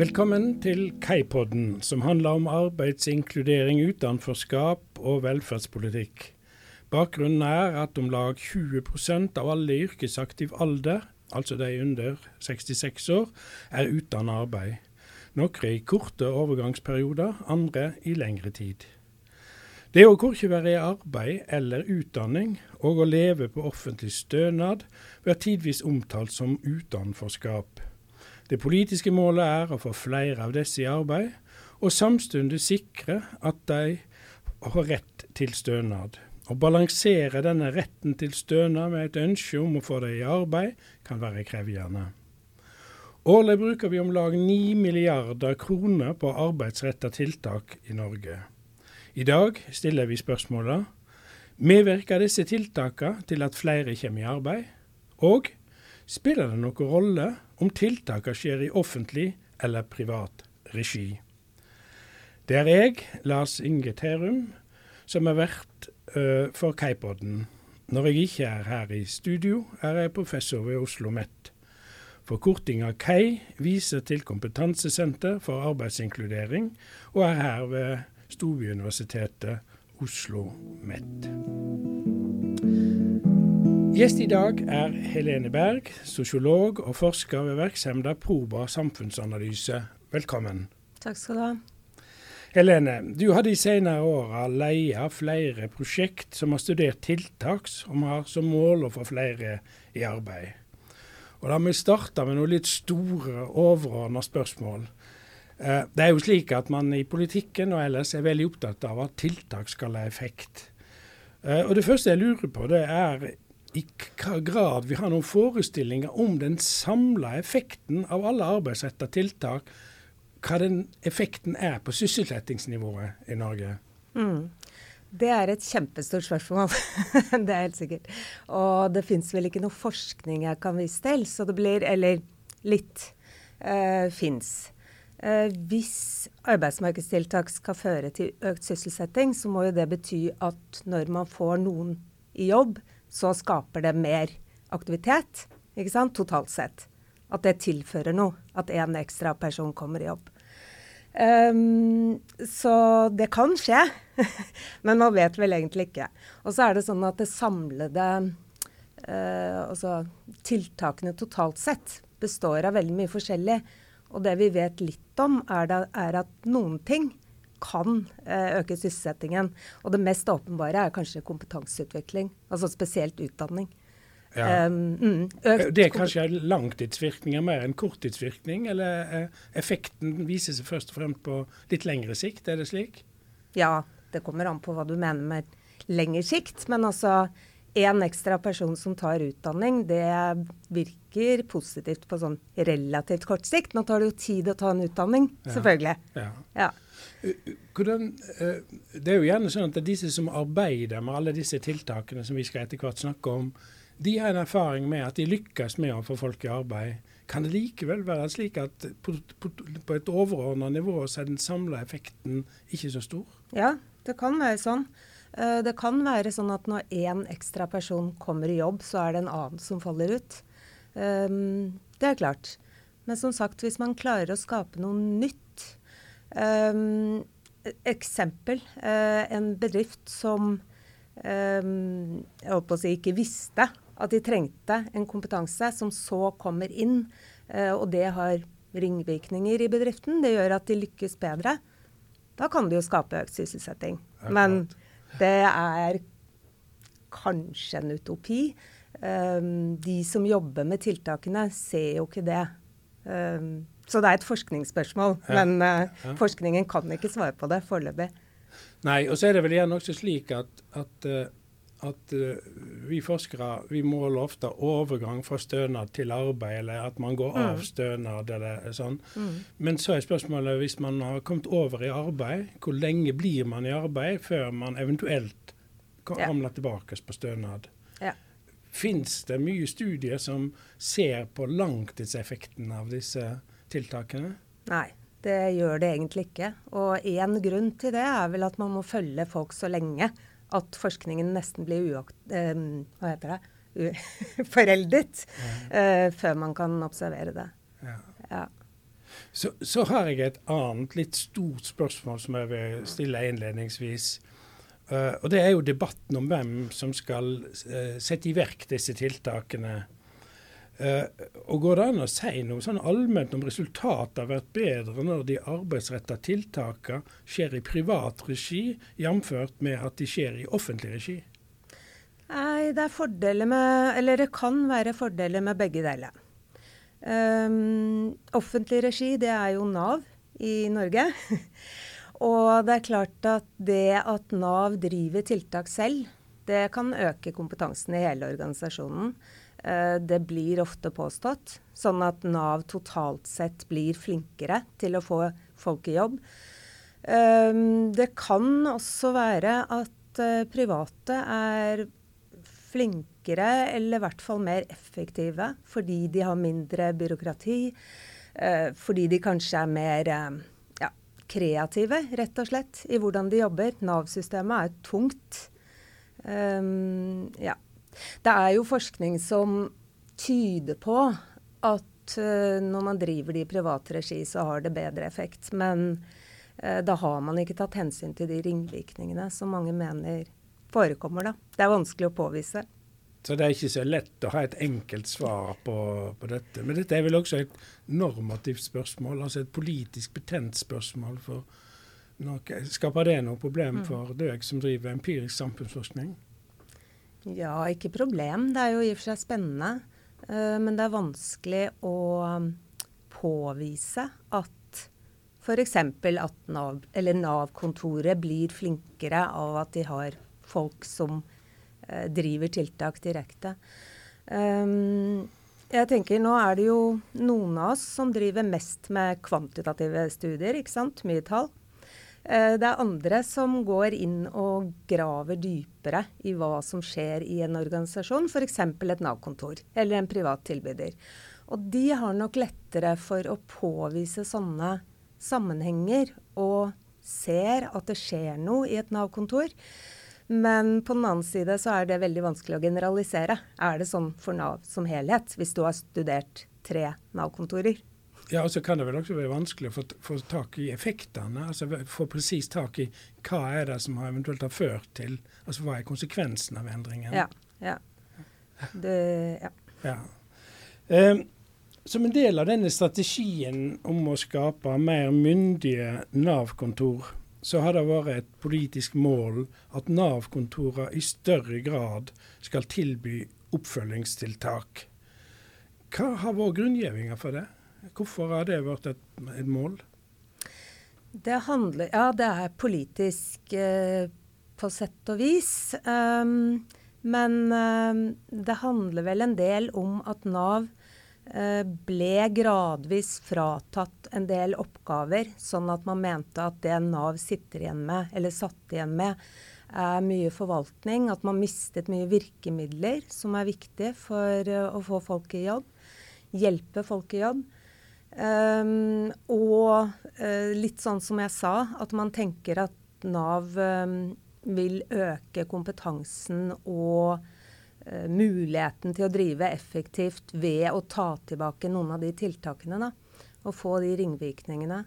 Velkommen til Kaipodden, som handler om arbeidsinkludering, utenforskap og velferdspolitikk. Bakgrunnen er at om lag 20% av alle i yrkesaktiv alder, altså de under 66 år, er uten arbeid. Noen i korte overgangsperioder, andre i lengre tid. Det å korkje være i arbeid eller utdanning, og å leve på offentlig stønad, blir tidvis omtalt som utenforskap. Det politiske målet er å få flere av disse i arbeid, og samtidig sikre at de har rett til stønad. Å balansere denne retten til stønad med et ønske om å få dem i arbeid, kan være krevende. Årlig bruker vi om lag 9 milliarder kroner på arbeidsretta tiltak i Norge. I dag stiller vi spørsmålet medvirker disse tiltakene til at flere kommer i arbeid, og spiller det noen rolle om tiltakene skjer i offentlig eller privat regi. Det er jeg, Lars Inge Terum, som er vert uh, for Kaipodden. Når jeg ikke er her i studio, er jeg professor ved Oslo OsloMet. Forkortinga KEI viser til Kompetansesenter for arbeidsinkludering, og er her ved Storbyuniversitetet Oslo OsloMet. Gjest i dag er Helene Berg, sosiolog og forsker ved virksomheten Proba samfunnsanalyse. Velkommen. Takk skal du ha. Helene, du har de senere åra leia flere prosjekt som har studert tiltak som har som mål å få flere i arbeid. Og Da må vi starte med noen litt store, overordna spørsmål. Eh, det er jo slik at man i politikken og ellers er veldig opptatt av at tiltak skal ha effekt. Eh, og Det første jeg lurer på, det er i hva grad vi har noen forestillinger om den samla effekten av alle arbeidsretta tiltak hva den effekten er på sysselsettingsnivået i Norge? Mm. Det er et kjempestort spørsmål. det er helt sikkert. Og det fins vel ikke noe forskning jeg kan vise til, så det blir Eller litt uh, eh, fins. Uh, eh, hvis arbeidsmarkedstiltak skal føre til økt sysselsetting, så må jo det bety at når man får noen i jobb, så skaper det mer aktivitet, ikke sant, totalt sett at det tilfører noe. At en ekstra person kommer i jobb. Um, så det kan skje, men man vet vel egentlig ikke. Og så er det sånn at det samlede uh, altså tiltakene totalt sett består av veldig mye forskjellig. Og det vi vet litt om, er, da, er at noen ting kan uh, øke sysselsettingen. Og det mest åpenbare er kanskje kompetanseutvikling, altså spesielt utdanning. Ja. Um, mm, det er kanskje langtidsvirkninger mer enn korttidsvirkning, eller uh, effekten viser seg først og fremst på litt lengre sikt, er det slik? Ja, det kommer an på hva du mener med lengre sikt. Men altså én ekstra person som tar utdanning, det virker positivt på sånn relativt kort sikt. Nå tar det jo tid å ta en utdanning, selvfølgelig. Ja. ja. Hvordan, det er jo gjerne sånn at disse som arbeider med alle disse tiltakene som vi skal etter hvert snakke om, de har en erfaring med at de lykkes med å få folk i arbeid. Kan det likevel være slik at på, et overordna nivå så er den samla effekten ikke så stor? Ja, det kan være sånn. Eh, det kan være sånn at når én ekstra person kommer i jobb, så er det en annen som faller ut. Um, det er klart. Men som sagt, hvis man klarer å skape noe nytt um, Eksempel. Uh, en bedrift som um, jeg holdt på å si ikke visste at de trengte en kompetanse som så kommer inn. Uh, og det har ringvirkninger i bedriften. Det gjør at de lykkes bedre. Da kan det jo skape økt sysselsetting. Men det er kanskje en utopi. Um, de som jobber med tiltakene, ser jo ikke det. Um, så det er et forskningsspørsmål. Ja. Men uh, forskningen kan ikke svare på det foreløpig. Nei, og så er det vel igjen også slik at, at uh, at uh, vi forskere vi måler ofte overgang fra stønad til arbeid, eller at man går av mm. stønad eller sånn. Mm. Men så er spørsmålet hvis man har kommet over i arbeid, hvor lenge blir man i arbeid før man eventuelt ramler ja. tilbake på stønad? Ja. Fins det mye studier som ser på langtidseffekten av disse tiltakene? Nei. Det gjør det egentlig ikke. Og én grunn til det er vel at man må følge folk så lenge at forskningen nesten blir uakt... Eh, hva heter det? foreldet ja. uh, før man kan observere det. Ja. Ja. Så, så, har jeg et annet litt stort spørsmål som jeg vil stille innledningsvis. Uh, og Det er jo debatten om hvem som skal uh, sette i verk disse tiltakene. Uh, og Går det an å si noe sånn allment om resultatet har vært bedre når de arbeidsretta tiltakene skjer i privat regi, jf. med at de skjer i offentlig regi? Nei, det er fordeler med Eller det kan være fordeler med begge deler. Um, offentlig regi, det er jo Nav i Norge. og det er klart at det at Nav driver tiltak selv, det kan øke kompetansen i hele organisasjonen. Uh, det blir ofte påstått. Sånn at Nav totalt sett blir flinkere til å få folk i jobb. Um, det kan også være at uh, private er flinkere, eller i hvert fall mer effektive, fordi de har mindre byråkrati. Eh, fordi de kanskje er mer eh, ja, kreative, rett og slett, i hvordan de jobber. Nav-systemet er tungt. Ja. Det er jo forskning som tyder på at uh, når man driver det i privat regi, så har det bedre effekt. Men uh, da har man ikke tatt hensyn til de ringvirkningene som mange mener forekommer. da. Det er vanskelig å påvise. Så det er ikke så lett å ha et enkelt svar på, på, dette. Men dette er vel også et normativt spørsmål, altså et politisk betent spørsmål. for noe. Skaper det noe problem mm. for deg som driver empirisk samfunnsforskning? Ja, ikke problem. Det er jo i og for seg spennende. Uh, men det er vanskelig å um, påvise at f.eks. at Nav-kontoret Nav blir flinkere av at de har folk som uh, driver tiltak direkte. Um, jeg tenker Nå er det jo noen av oss som driver mest med kvantitative studier, ikke sant? Mye tall. Uh, det er andre som går inn og graver dypere i hva som skjer i en organisasjon, f.eks. et Nav-kontor eller en privat tilbyder. Og de har nok lettere for å påvise sånne sammenhenger og ser at det skjer noe i et Nav-kontor. Men på den annen side så er det veldig vanskelig å generalisere. Er det sånn for Nav som helhet, hvis du har studert tre Nav-kontorer? Ja, og så kan det vel også være vanskelig å få, få tak i effektene. altså Få presis tak i hva er det som har eventuelt har ført til altså Hva er konsekvensen av endringen? Ja. ja. Det, ja. ja. Um, som en del av denne strategien om å skape mer myndige Nav-kontor, så har det vært et politisk mål at Nav-kontorene i større grad skal tilby oppfølgingstiltak. Hva har vært grunngjevinga for det? Hvorfor har det vært et, et mål? Det handler Ja, det er politisk eh, på sett og vis. Um, men um, det handler vel en del om at Nav Eh, ble gradvis fratatt en del oppgaver, sånn at man mente at det Nav sitter igjen med, eller satt igjen med, er mye forvaltning. At man mistet mye virkemidler som er viktig for uh, å få folk i jobb. Hjelpe folk i jobb. Um, og uh, litt sånn som jeg sa, at man tenker at Nav um, vil øke kompetansen og uh, muligheten til å drive effektivt ved å ta tilbake noen av de tiltakene. Da, og få de ringvirkningene.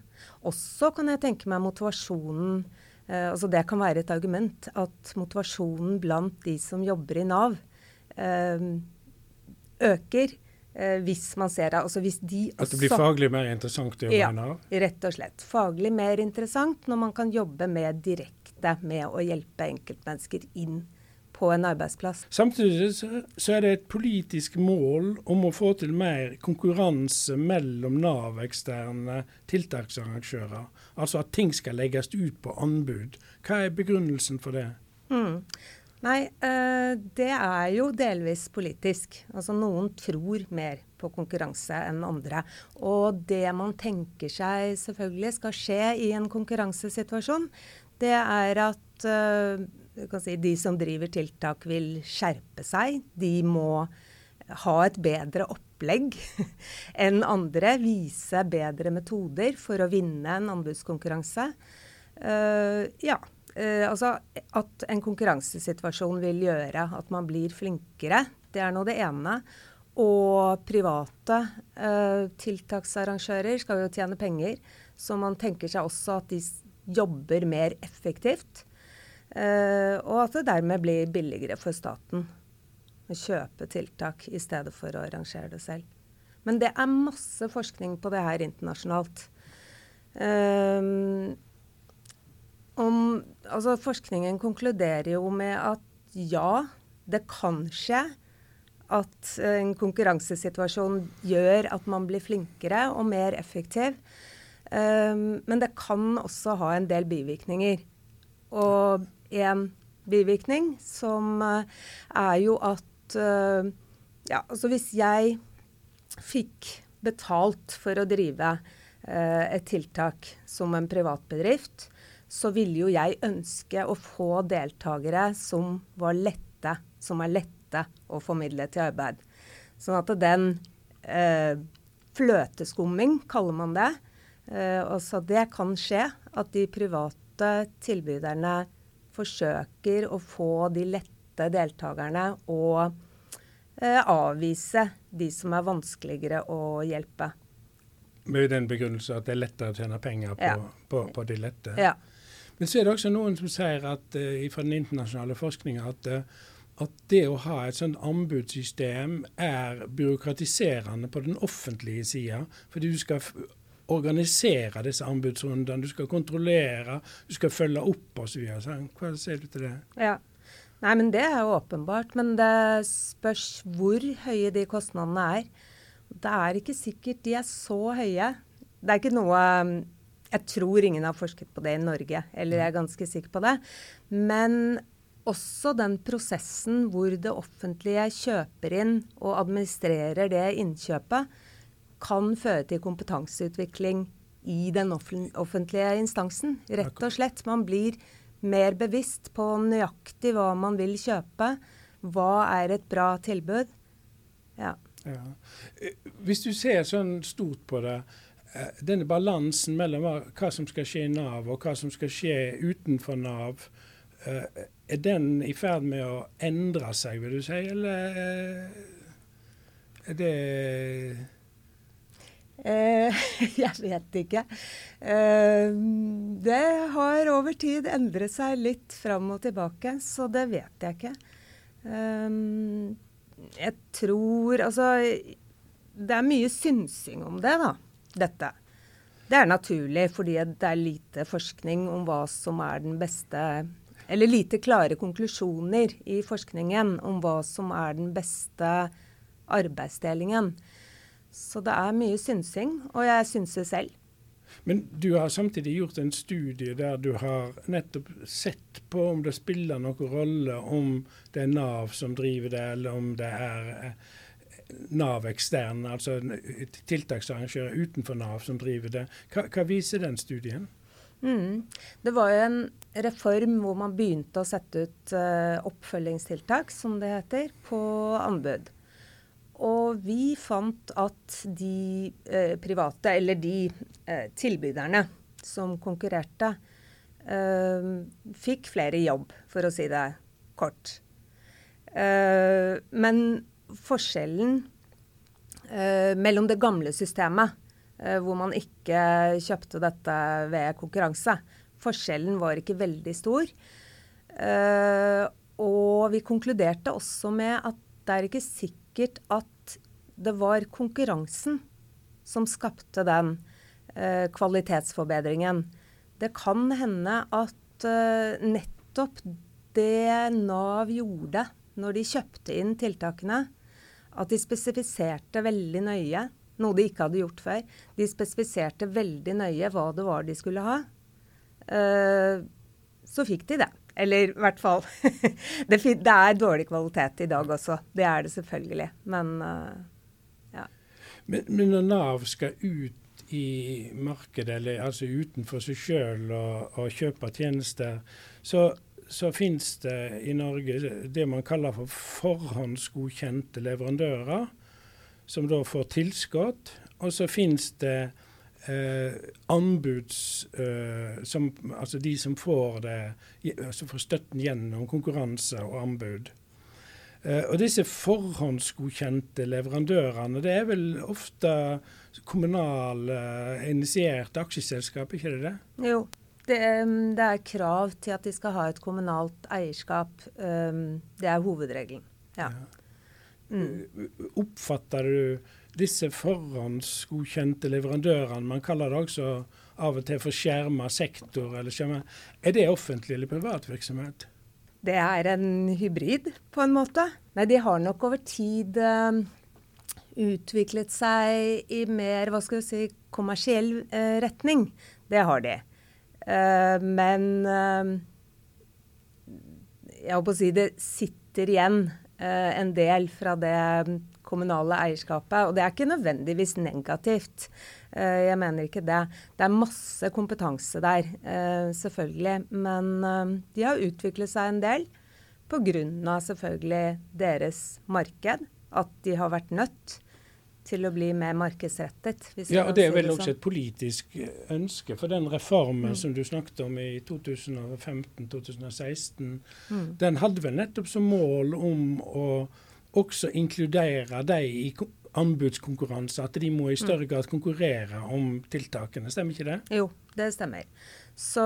Også kan jeg tenke meg motivasjonen uh, altså Det kan være et argument at motivasjonen blant de som jobber i Nav, eh, øker. Eh, hvis man ser det. Altså hvis de At det blir faglig mer interessant å jobbe ja, i Nav? Rett og slett. Faglig mer interessant når man kan jobbe med direkte med å hjelpe enkeltmennesker inn på en arbeidsplass. Samtidig så er det et politisk mål om å få til mer konkurranse mellom Nav-eksterne tiltaksarrangører. Altså at ting skal legges ut på anbud. Hva er begrunnelsen for det? Mm. Nei, øh, det er jo delvis politisk. Altså Noen tror mer på konkurranse enn andre. Og det man tenker seg selvfølgelig skal skje i en konkurransesituasjon, det er at øh, si, de som driver tiltak, vil skjerpe seg. De må ha et bedre opplegg enn andre. Vise bedre metoder for å vinne en anbudskonkurranse. Uh, ja. Uh, altså at en konkurransesituasjon vil gjøre at man blir flinkere. Det er nå det ene. og private eh, tiltaksarrangører skal jo tjene penger, så man tenker seg også at de jobber mer effektivt. Eh, og at det dermed blir billigere for staten å kjøpe tiltak i stedet for å arrangere det selv. Men det er masse forskning på det her internasjonalt. Um, om, altså forskningen konkluderer jo med at ja, det kan skje at en konkurransesituasjon gjør at man blir flinkere og mer effektiv. Um, men det kan også ha en del bivirkninger. Og en bivirkning som uh, er jo at uh, ja, altså hvis jeg fikk betalt for å drive uh, et tiltak som en privatbedrift, så ville jo jeg ønske å få deltakere som var lette, som er lette å formidle til arbeid. Sånn at den eh, fløteskumming, kaller man det. Eh, også det kan skje at de private tilbyderne forsøker å få de lette deltakerne og eh, avvise de som er vanskeligere å hjelpe. Med den begrunnelse at det er lettere å tjene penger på, ja. på, på de lette? Ja. Men så er det også noen som sier at, uh, fra den internasjonale forskninga at, uh, at, det å ha et sånt anbudssystem er byråkratiserende på den offentlige sida. Fordi du skal organisere disse anbudsrundene, du skal kontrollere, du skal følge opp osv. Hva sier du til det? Ja. Nei, men Det er jo åpenbart. Men det spørs hvor høye de kostnadene er. Det er ikke sikkert de er så høye. Det er ikke noe jeg tror ingen har forsket på det i Norge, eller jeg er ganske sikker på det. Men også den prosessen hvor det offentlige kjøper inn og administrerer det innkjøpet, kan føre til kompetanseutvikling i den offentlige instansen. Rett og slett. Man blir mer bevisst på nøyaktig hva man vil kjøpe. Hva er et bra tilbud? Ja. ja. Hvis du ser sånn stort på det, Eh, denne balansen mellom hva som skal skje i Nav og hva som skal skje utenfor Nav, eh, er den i ferd med å endre seg, vil du si, eller eh, er det eh, Jeg vet ikke. Eh, det har over tid endret seg litt fram og tilbake, så det vet jeg ikke. Eh, jeg tror Altså, det er mye synsing om det, da dette. Det er naturlig fordi det er lite forskning om hva som er den beste Eller lite klare konklusjoner i forskningen om hva som er den beste arbeidsdelingen. Så det er mye synsing, og jeg synser selv. Men du har samtidig gjort en studie der du har nettopp sett på om det spiller noen rolle om det er Nav som driver det, eller om det er Nav ekstern, altså tiltaksarrangører utenfor Nav som driver det. Hva, hva viser den studien? Mm. Det var jo en reform hvor man begynte å sette ut uh, oppfølgingstiltak, som det heter, på anbud. Og vi fant at de uh, private, eller de uh, tilbyderne som konkurrerte, fikk flere jobb, for å si det kort. men forskjellen eh, mellom det gamle systemet, eh, hvor man ikke kjøpte dette ved konkurranse, forskjellen var ikke veldig stor. Eh, og vi konkluderte også med at det er ikke sikkert at det var konkurransen som skapte den eh, kvalitetsforbedringen. Det kan hende at eh, nettopp det Nav gjorde når de kjøpte inn tiltakene, at de spesifiserte veldig nøye, noe de ikke hadde gjort før. De spesifiserte veldig nøye hva det var de skulle ha. Uh, så fikk de det. Eller i hvert fall det, det, er dårlig kvalitet i dag også. Det er det selvfølgelig. Men uh, ja. Men, men, når Nav skal ut i markedet, eller altså utenfor seg sjøl og, og kjøpe tjenester, så så finnes det i Norge det man kaller for forhåndsgodkjente leverandører, som da får tilskudd. Og så finnes det eh, anbuds eh, som, Altså de som får, det, som får støtten gjennom konkurranse og anbud. Eh, og disse forhåndsgodkjente leverandørene, det er vel ofte kommunalinitierte initierte aksjeselskap, ikke det det? Jo, det, det, er krav til at de skal ha et kommunalt eierskap. Det er hovedregelen. Ja. Mm. Oppfatter du disse forhåndsgodkjente leverandørene, man kaller det også av og til for skjerma sektor, eller skjerma, er det offentlig eller privat virksomhet? Det er en hybrid, på en måte. Nei, de har nok over tid utviklet seg i mer hva skal vi si, kommersiell uh, retning. Det har de. Uh, men jeg holdt på å si det sitter igjen en del fra det kommunale eierskapet. Og det er ikke nødvendigvis negativt. Eh, jeg mener ikke det. Det er masse kompetanse der, eh, selvfølgelig. Men eh, de har utviklet seg en del pga. selvfølgelig deres marked. At de har vært nødt til å bli mer markedsrettet. ja, og Det er vel også sånn. et politisk ønske. For den reformen mm. som du snakket om i 2015-2016, mm. den hadde vel nettopp som mål om å også inkludere de i anbudskonkurranse, at de må i større mm. grad konkurrere om tiltakene. Stemmer ikke det? Jo, det stemmer. Så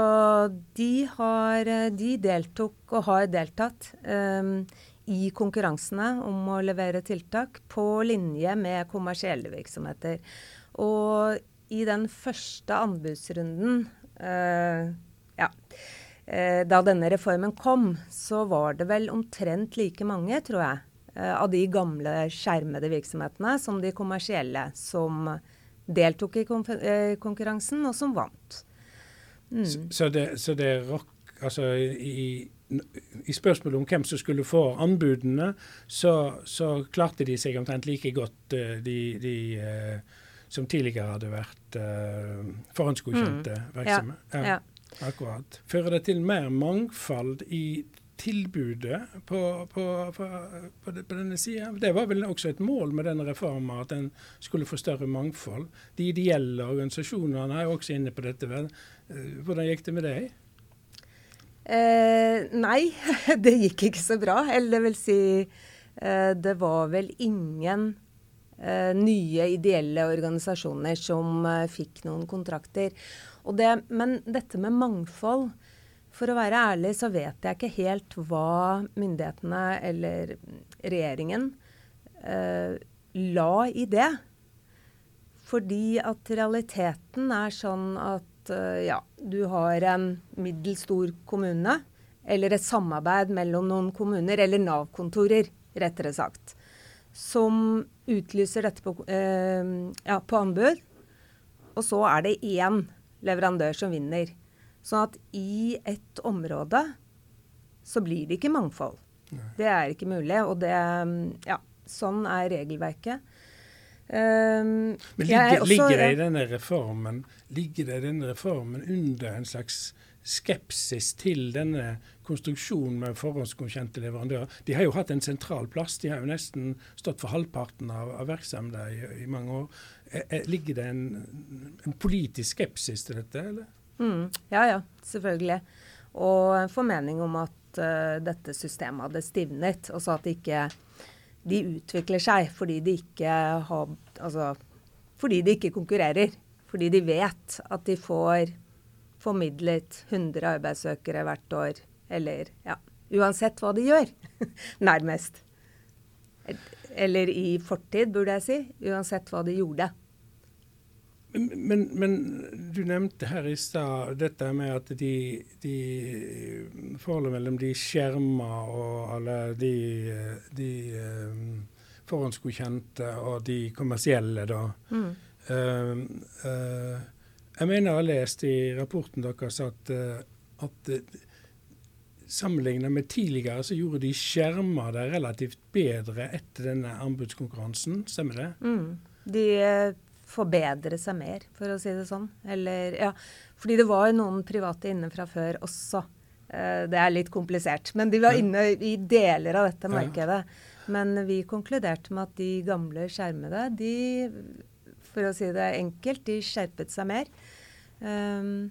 de, har, de deltok og har deltatt um, i konkurransene om å levere tiltak på linje med kommersielle virksomheter. Og i den første anbudsrunden uh, ja, uh, da denne reformen kom, så var det vel omtrent like mange, tror jeg, Eh, av de gamle skjermede virksomhetene som de kommersielle, som deltok i eh, konkurransen, og som vant. Mm. Så, så, det, så det rock, altså i, i, spørsmålet om hvem som skulle få anbudene, så, så klarte de seg omtrent like godt, eh, de, de som tidligere hadde vært uh, forhåndsgodkjente mm. virksomheter. Ja, ja. Akkurat. Fører det til mer mangfold i tilbudet på, på, på, på denne sida. Det var vel også et mål med denne reformen, at den skulle få større mangfold. De ideelle organisasjonene er jo også inne på dette. Eh, hvordan gikk det med deg? Eh, nei, det gikk ikke så bra. Eller vil si eh, Det var vel ingen eh, nye ideelle organisasjoner som eh, fikk noen kontrakter. Det, men dette med mangfold for å være ærlig så vet jeg ikke helt hva myndighetene eller regjeringen eh, la i det. Fordi at realiteten er sånn at eh, ja, du har en middels stor kommune, eller et samarbeid mellom noen kommuner, eller Nav-kontorer, rettere sagt, som utlyser dette på, eh, ja, på anbud. Og så er det én leverandør som vinner. Sånn at i et område så blir det ikke mangfold. Nei. Det er ikke mulig. Og det Ja, sånn er regelverket. Um, Men ligger, også, ligger, det i denne reformen ligger det i denne reformen under en slags skepsis til denne konstruksjonen med forhåndsgodkjente leverandører? De har jo hatt en sentral plass. De har jo nesten stått for halvparten av, av virksomheten i, i, mange år. Er, er, ligger det en, en politisk skepsis til dette, eller? Mm, ja, ja, selvfølgelig. Og en formening om at uh, dette systemet hadde stivnet. Og så at det ikke de utvikler seg fordi de ikke har Altså fordi de ikke konkurrerer. Fordi de vet at de får formidlet 100 arbeidssøkere hvert år. Eller ja, uansett hva de gjør. Nærmest. Eller i fortid, burde jeg si. Uansett hva de gjorde. Men, men, du nevnte her i stad dette med at de, de forholdet mellom de skjerma og alle de, de um, forhåndsgodkjente og de kommersielle, da. Mm. Uh, uh, jeg mener jeg har lest i rapporten deres at, uh, at sammenlignet med tidligere så gjorde de skjerma det relativt bedre etter denne anbudskonkurransen. Stemmer det? Mm. De forbedre seg mer, for å si det sånn. Eller, ja, fordi det var jo noen private inne fra før også. Uh, det er litt komplisert. Men de var inne i deler av dette markedet. Men vi konkluderte med at de gamle skjermede, de, for å si det enkelt, de skjerpet seg mer. Um,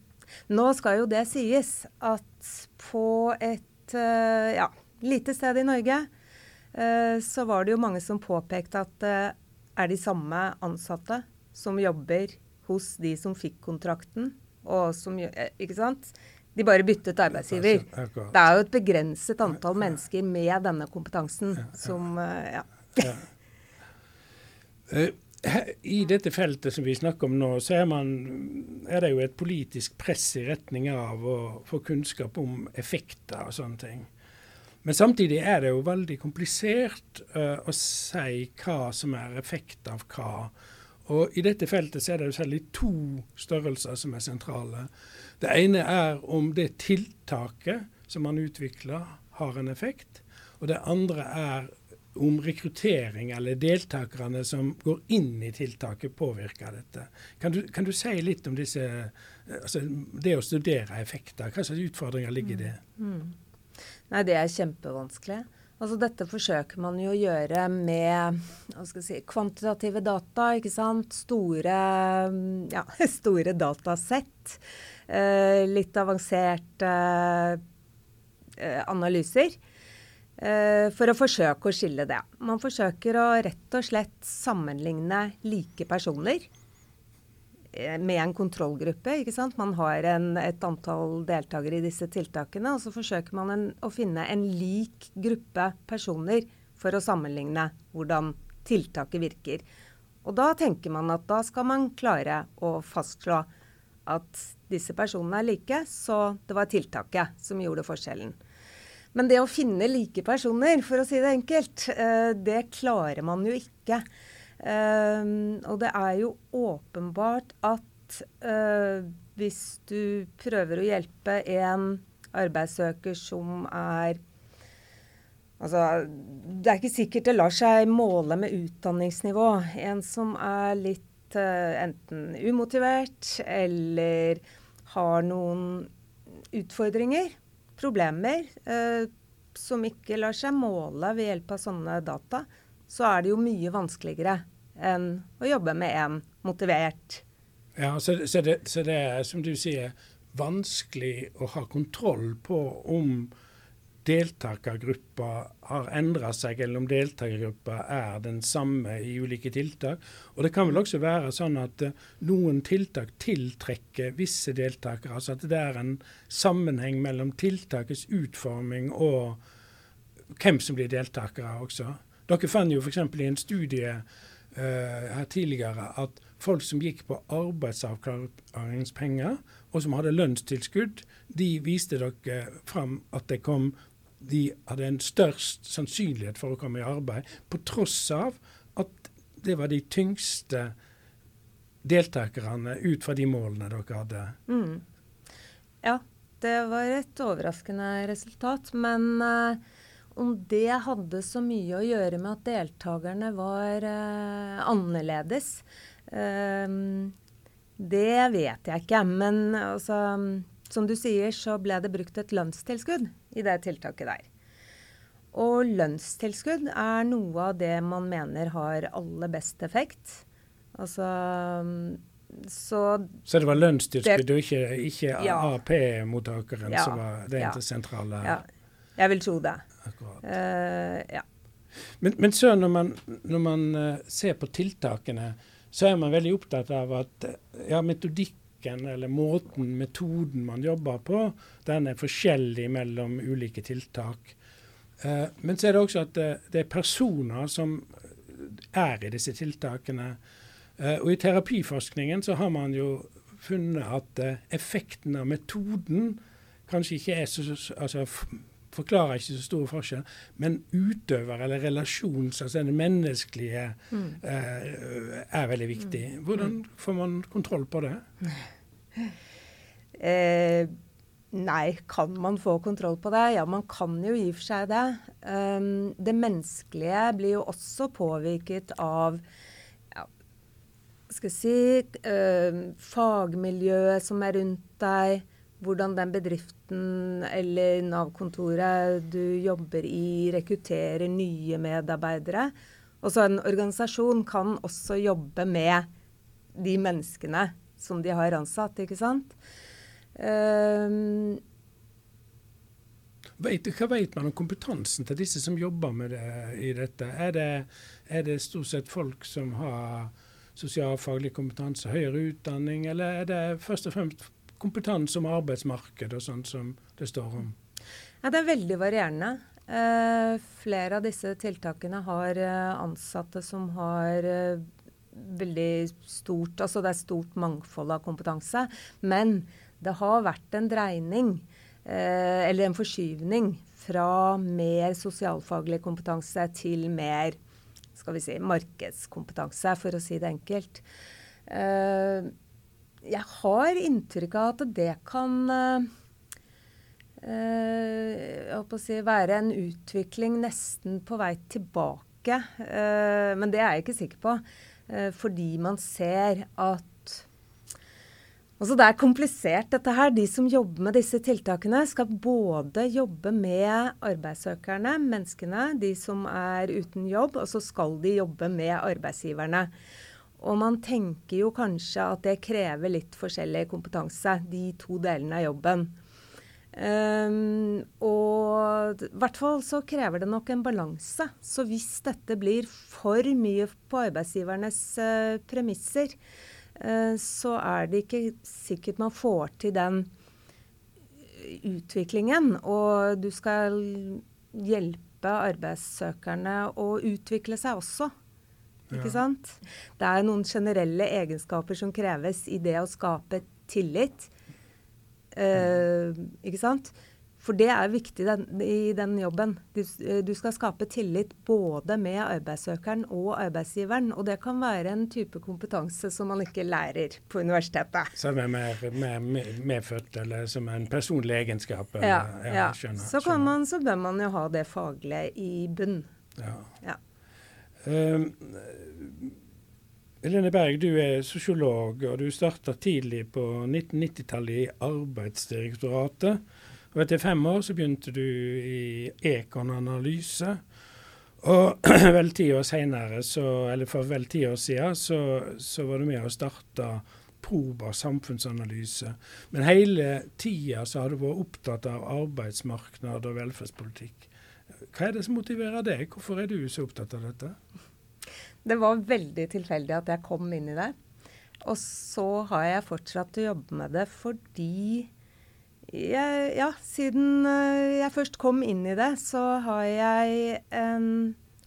nå skal jo det sies at på et uh, ja, lite sted i Norge uh, så var det jo mange som påpekte at det uh, er de samme ansatte som jobber hos de som fikk kontrakten, og som eh, Ikke sant? De bare byttet arbeidsgiver. Det er jo et begrenset antall mennesker med denne kompetansen som Ja. ja. I dette feltet som vi snakker om nå, så er, man, er, det jo et politisk press i retning av å få kunnskap om effekter og sånne ting. Men samtidig er det jo veldig komplisert uh, å si hva som er effekt av hva. Og I dette feltet så er det jo særlig to størrelser som er sentrale. Det ene er om det tiltaket som man utvikler, har en effekt. Og det andre er om rekruttering eller deltakerne som går inn i tiltaket, påvirker dette. Kan du, kan du si litt om disse, altså det å studere effekter? Hva slags utfordringer ligger i det? Mm. mm. Nei, det er kjempevanskelig. Altså Dette forsøker man jo å gjøre med si, kvantitative data. ikke sant? Store, ja, store datasett. Eh, litt avanserte eh, analyser. Eh, for å forsøke å skille det. Man forsøker å rett og slett sammenligne like personer Eh, med en kontrollgruppe. ikke sant? Man har en, et antall deltakere i disse tiltakene, og så forsøker man en, å finne en lik gruppe personer for å sammenligne hvordan tiltaket virker. Og da tenker man at da skal man klare å fastslå at disse personene er like, så det var tiltaket som gjorde forskjellen. Men det å finne like personer, for å si det enkelt, eh, det klarer man jo ikke. Um, og det er jo åpenbart at uh, hvis du prøver å hjelpe en arbeidssøker som er Altså, det er ikke sikkert det lar seg måle med utdanningsnivå. En som er litt uh, enten umotivert eller har noen utfordringer, problemer, uh, som ikke lar seg måle ved hjelp av sånne data, så er det jo mye vanskeligere enn å jobbe med en motivert. Ja, så, så, det, så det er, som du sier, vanskelig å ha kontroll på om deltakergruppa har endra seg, eller om deltakergruppa er den samme i ulike tiltak. Og Det kan vel også være sånn at uh, noen tiltak tiltrekker visse deltakere. Altså at det er en sammenheng mellom tiltakets utforming og hvem som blir deltakere også. Dere fant jo f.eks. i en studie uh, her tidligere at folk som gikk på arbeidsavklaringspenger, og som hadde lønnstilskudd, de viste dere fram at det kom de hadde en størst sannsynlighet for å komme i arbeid, på tross av at det var de tyngste deltakerne ut fra de målene dere hadde. Mm. Ja, det var et overraskende resultat. Men uh, om det hadde så mye å gjøre med at deltakerne var uh, annerledes, uh, det vet jeg ikke. Men altså, som du sier, så ble det brukt et lønnstilskudd i det tiltaket der. Og lønnstilskudd er noe av det man mener har aller best effekt. Altså så, så det var lønnstilskudd og ikke, ikke ja. AP-mottakeren ja, som var det ja, sentrale? Ja, jeg vil tro det. Uh, ja. Men, men, så når man, når man uh, ser på tiltakene, så er man veldig opptatt av at uh, ja, metodikken eller måten, metoden man jobber på, den er forskjellig mellom ulike tiltak. men så er det også at det, det er personer som er i disse tiltakene. og i terapiforskningen så har man jo funnet at effekten av metoden kanskje ikke er så, altså, forklarer ikke så stor forskjell. Men utøver eller relasjons, altså det menneskelige, mm. eh, er veldig viktig. Mm. Hvordan får man kontroll på det? Eh, nei, kan man få kontroll på det? Ja, man kan jo i og for seg det. Um, det menneskelige blir jo også påvirket av ja, skal jeg si, uh, fagmiljøet som er rundt deg hvordan den bedriften eller Nav-kontoret du jobber i, rekrutterer nye medarbeidere. Og så En organisasjon kan også jobbe med de menneskene som de har ansatt, ikke sant. Um, Vet, hva vet man om kompetansen til disse som jobber med det, i dette? Er det, er det stort sett folk som har sosialfaglig kompetanse, høyere utdanning, eller er det først og fremst kompetanse om arbeidsmarked og sånt som det står om? Ja, det er veldig varierende. Eh, flere av disse tiltakene har eh, ansatte som har eh, veldig stort Altså det er stort mangfold av kompetanse. Men det har vært en dreining, eller en forskyvning, fra mer sosialfaglig kompetanse til mer skal vi si, markedskompetanse, for å si det enkelt. Eh, jeg har inntrykk av at det kan eh, si, være en utvikling nesten på vei tilbake. Eh, men det er jeg ikke sikker på. Eh, fordi man ser at Altså det er komplisert, dette her. De som jobber med disse tiltakene, skal både jobbe med arbeidssøkerne, menneskene, de som er uten jobb, og så skal de jobbe med arbeidsgiverne. Og man tenker jo kanskje at det krever litt forskjellig kompetanse, de to delene av jobben. Um, og i hvert fall så krever det nok en balanse. Så hvis dette blir for mye på arbeidsgivernes uh, premisser, uh, så er det ikke sikkert man får til den utviklingen. Og du skal hjelpe arbeidssøkerne å utvikle seg også. Ikke sant? Det er noen generelle egenskaper som kreves i det å skape tillit. Uh, ikke sant? For det er viktig den, i den jobben. Du, du, skal skape tillit både med arbeidssøkeren og arbeidsgiveren. Og det kan være en type kompetanse som man ikke lærer på universitetet. Som er mer, mer medfødt, eller som er en personlig egenskap? Ja. ja, skjønner, så, man, så, bør man jo ha det faglige i bunn. Ja. ja. Um, Helene Berg, du er sosiolog, og du starta tidlig på 1990-tallet i Arbeidsdirektoratet. Og etter fem år så begynte du i Ekon-analyse. Og vel ti år senere, eller for vel ti år siden, så, så var du med og starta Proba samfunnsanalyse. Men hele tida så har du vært opptatt av arbeidsmarknad og velferdspolitikk. Hva er det som motiverer deg? Hvorfor er du så opptatt av dette? Det var veldig tilfeldig at jeg kom inn i det. Og så har jeg fortsatt å jobbe med det fordi jeg, ja, siden eh, jeg først kom inn i det, så har jeg en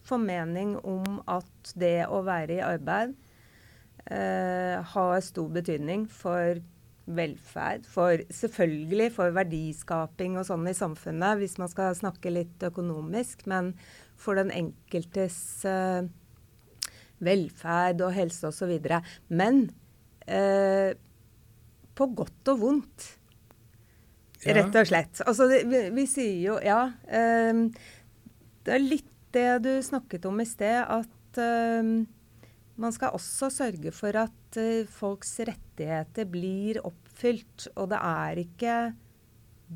formening om at det å være i arbeid eh, har stor betydning for velferd. For selvfølgelig for verdiskaping og sånn i samfunnet, hvis man skal snakke litt økonomisk. Men for den enkeltes uh, velferd og helse osv. Men uh, på godt og vondt. Ja. Rett og slett. Altså, vi, vi, sier jo ja. Um, det er litt det du snakket om i sted, at man skal også sørge for at uh, folks rettigheter blir oppfylt. Og det er ikke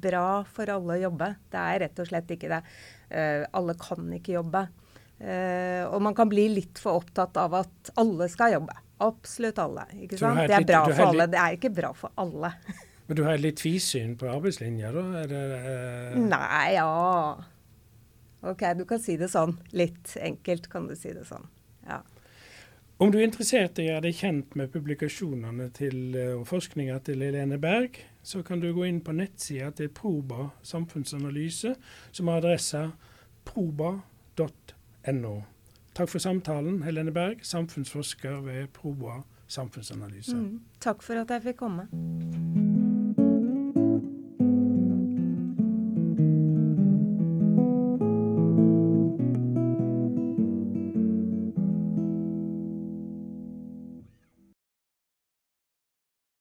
bra for alle å jobbe. Det er rett og slett ikke det. Uh, alle kan ikke jobbe. Uh, og man kan bli litt for opptatt av at alle skal jobbe. Absolutt alle. ikke sant? Det er bra for alle. Det er ikke bra for alle. Men du har litt tvisyn på arbeidslinja, da? Det, uh... Nei, ja. OK, du kan si det sånn. Litt enkelt kan du si det sånn. Ja. Om du er interessert i å gjøre deg kjent med publikasjonene til, eh, og forskninga til Helene Berg, så kan du gå inn på nettsida til Proba samfunnsanalyse, som har adressa proba.no. Takk for samtalen, Helene Berg, samfunnsforsker ved Proba samfunnsanalyse. Mm, takk for at jeg fikk komme.